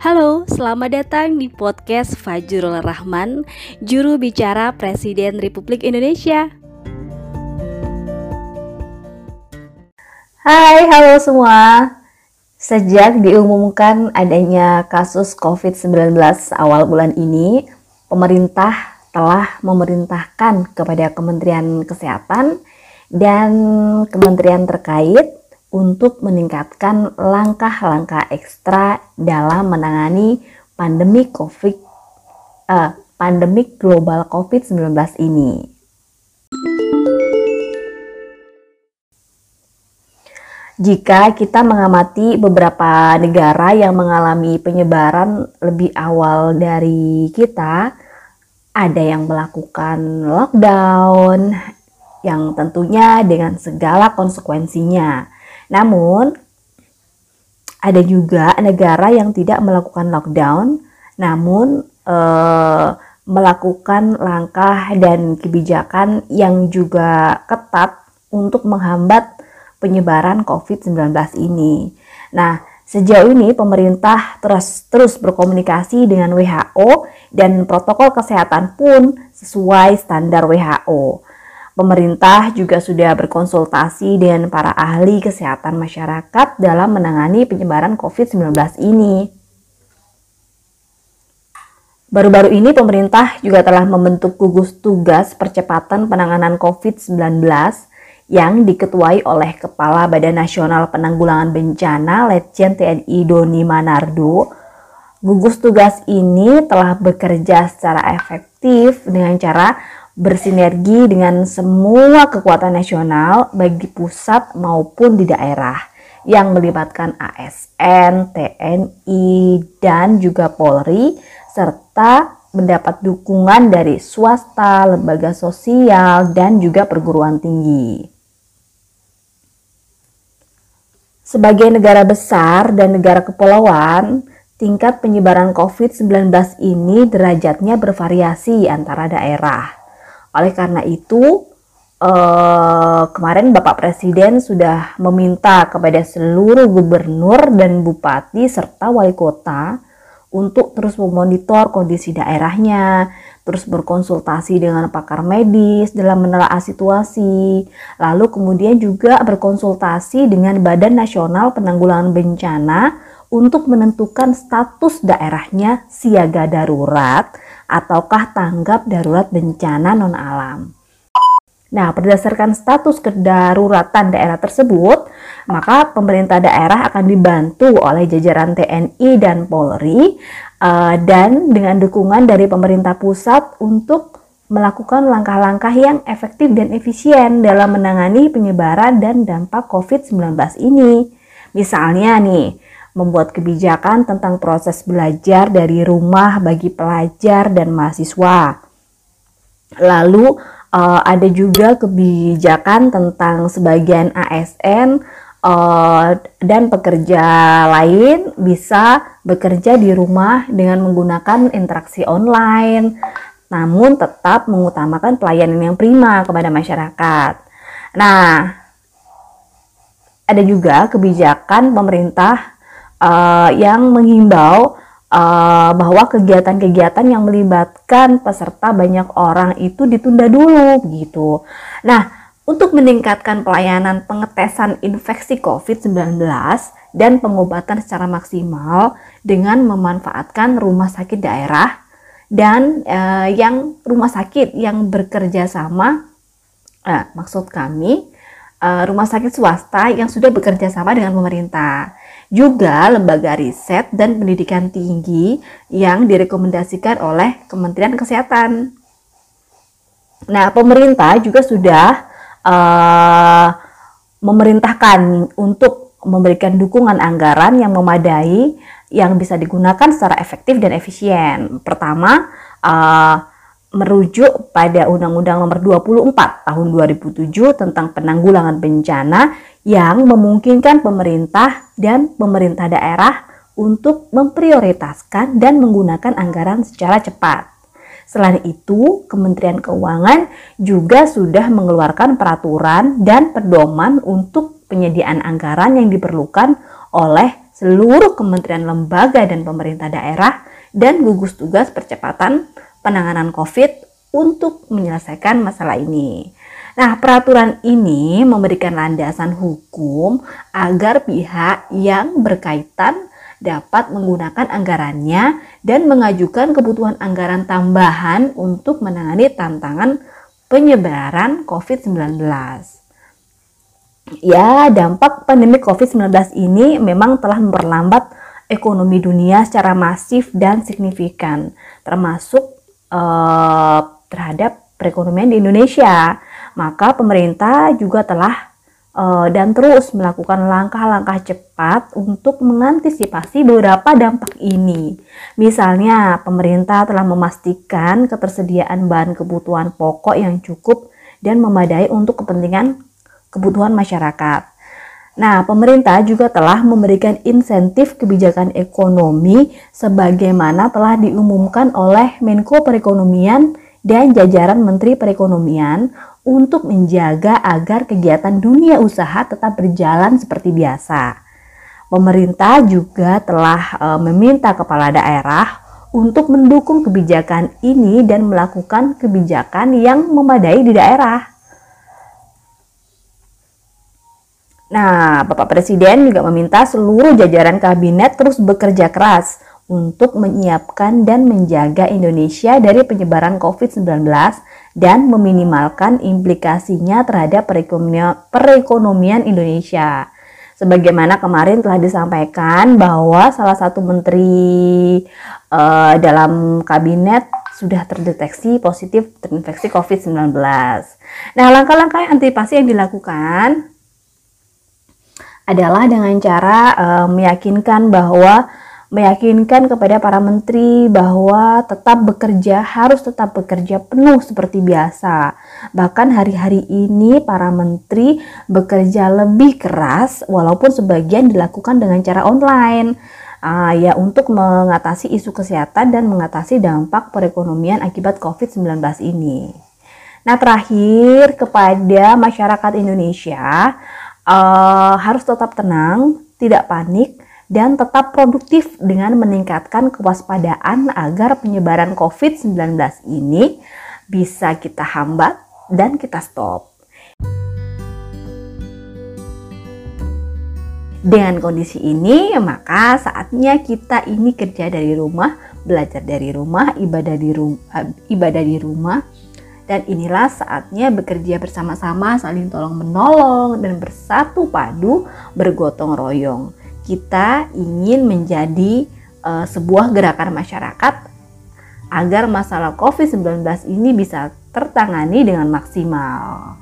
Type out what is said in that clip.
Halo, selamat datang di podcast Fajrul Rahman, juru bicara Presiden Republik Indonesia. Hai, halo semua. Sejak diumumkan adanya kasus COVID-19 awal bulan ini, pemerintah telah memerintahkan kepada Kementerian Kesehatan dan kementerian terkait untuk meningkatkan langkah-langkah ekstra dalam menangani pandemi COVID uh, pandemik global COVID-19 ini. Jika kita mengamati beberapa negara yang mengalami penyebaran lebih awal dari kita, ada yang melakukan lockdown yang tentunya dengan segala konsekuensinya namun, ada juga negara yang tidak melakukan lockdown, namun eh, melakukan langkah dan kebijakan yang juga ketat untuk menghambat penyebaran COVID-19 ini. Nah, sejauh ini pemerintah terus terus berkomunikasi dengan WHO dan protokol kesehatan pun sesuai standar WHO. Pemerintah juga sudah berkonsultasi dengan para ahli kesehatan masyarakat dalam menangani penyebaran COVID-19 ini. Baru-baru ini pemerintah juga telah membentuk gugus tugas percepatan penanganan COVID-19 yang diketuai oleh Kepala Badan Nasional Penanggulangan Bencana Letjen TNI Doni Manardo. Gugus tugas ini telah bekerja secara efektif dengan cara bersinergi dengan semua kekuatan nasional bagi pusat maupun di daerah yang melibatkan ASN, TNI, dan juga Polri serta mendapat dukungan dari swasta, lembaga sosial, dan juga perguruan tinggi. Sebagai negara besar dan negara kepulauan, tingkat penyebaran COVID-19 ini derajatnya bervariasi antara daerah. Oleh karena itu, eh, kemarin Bapak Presiden sudah meminta kepada seluruh gubernur dan bupati serta wali kota untuk terus memonitor kondisi daerahnya, terus berkonsultasi dengan pakar medis dalam menelaah situasi, lalu kemudian juga berkonsultasi dengan Badan Nasional Penanggulangan Bencana untuk menentukan status daerahnya siaga darurat ataukah tanggap darurat bencana non-alam. Nah, berdasarkan status kedaruratan daerah tersebut, maka pemerintah daerah akan dibantu oleh jajaran TNI dan Polri uh, dan dengan dukungan dari pemerintah pusat untuk melakukan langkah-langkah yang efektif dan efisien dalam menangani penyebaran dan dampak COVID-19 ini. Misalnya nih, membuat kebijakan tentang proses belajar dari rumah bagi pelajar dan mahasiswa. Lalu uh, ada juga kebijakan tentang sebagian ASN uh, eh, dan pekerja lain bisa bekerja di rumah dengan menggunakan interaksi online, namun tetap mengutamakan pelayanan yang prima kepada masyarakat. Nah, ada juga kebijakan pemerintah uh, yang menghimbau uh, bahwa kegiatan-kegiatan yang melibatkan peserta banyak orang itu ditunda dulu gitu. Nah, untuk meningkatkan pelayanan pengetesan infeksi COVID-19 dan pengobatan secara maksimal dengan memanfaatkan rumah sakit daerah dan uh, yang rumah sakit yang bekerja sama, uh, maksud kami uh, rumah sakit swasta yang sudah bekerja sama dengan pemerintah juga lembaga riset dan pendidikan tinggi yang direkomendasikan oleh Kementerian Kesehatan. Nah, pemerintah juga sudah uh, memerintahkan untuk memberikan dukungan anggaran yang memadai yang bisa digunakan secara efektif dan efisien. Pertama, uh, merujuk pada Undang-Undang Nomor 24 Tahun 2007 tentang penanggulangan bencana yang memungkinkan pemerintah dan pemerintah daerah untuk memprioritaskan dan menggunakan anggaran secara cepat. Selain itu, Kementerian Keuangan juga sudah mengeluarkan peraturan dan pedoman untuk penyediaan anggaran yang diperlukan oleh seluruh kementerian lembaga dan pemerintah daerah dan gugus tugas percepatan penanganan COVID untuk menyelesaikan masalah ini. Nah, peraturan ini memberikan landasan hukum agar pihak yang berkaitan dapat menggunakan anggarannya dan mengajukan kebutuhan anggaran tambahan untuk menangani tantangan penyebaran COVID-19. Ya, dampak pandemi COVID-19 ini memang telah memperlambat ekonomi dunia secara masif dan signifikan, termasuk eh, terhadap perekonomian di Indonesia. Maka pemerintah juga telah uh, dan terus melakukan langkah-langkah cepat untuk mengantisipasi beberapa dampak ini. Misalnya, pemerintah telah memastikan ketersediaan bahan kebutuhan pokok yang cukup dan memadai untuk kepentingan kebutuhan masyarakat. Nah, pemerintah juga telah memberikan insentif kebijakan ekonomi sebagaimana telah diumumkan oleh Menko Perekonomian dan jajaran Menteri Perekonomian untuk menjaga agar kegiatan dunia usaha tetap berjalan seperti biasa. Pemerintah juga telah e, meminta kepala daerah untuk mendukung kebijakan ini dan melakukan kebijakan yang memadai di daerah. Nah, Bapak Presiden juga meminta seluruh jajaran kabinet terus bekerja keras untuk menyiapkan dan menjaga Indonesia dari penyebaran COVID-19 dan meminimalkan implikasinya terhadap perekonomian Indonesia. Sebagaimana kemarin telah disampaikan bahwa salah satu menteri uh, dalam kabinet sudah terdeteksi positif terinfeksi COVID-19. Nah, langkah-langkah antisipasi yang dilakukan adalah dengan cara uh, meyakinkan bahwa meyakinkan kepada para menteri bahwa tetap bekerja harus tetap bekerja penuh seperti biasa. Bahkan hari-hari ini para menteri bekerja lebih keras walaupun sebagian dilakukan dengan cara online. Uh, ya untuk mengatasi isu kesehatan dan mengatasi dampak perekonomian akibat COVID-19 ini. Nah, terakhir kepada masyarakat Indonesia uh, harus tetap tenang, tidak panik dan tetap produktif dengan meningkatkan kewaspadaan agar penyebaran COVID-19 ini bisa kita hambat dan kita stop. Dengan kondisi ini, maka saatnya kita ini kerja dari rumah, belajar dari rumah, ibadah di rumah, ibadah di rumah, dan inilah saatnya bekerja bersama-sama, saling tolong menolong dan bersatu padu bergotong royong kita ingin menjadi uh, sebuah gerakan masyarakat agar masalah COVID-19 ini bisa tertangani dengan maksimal.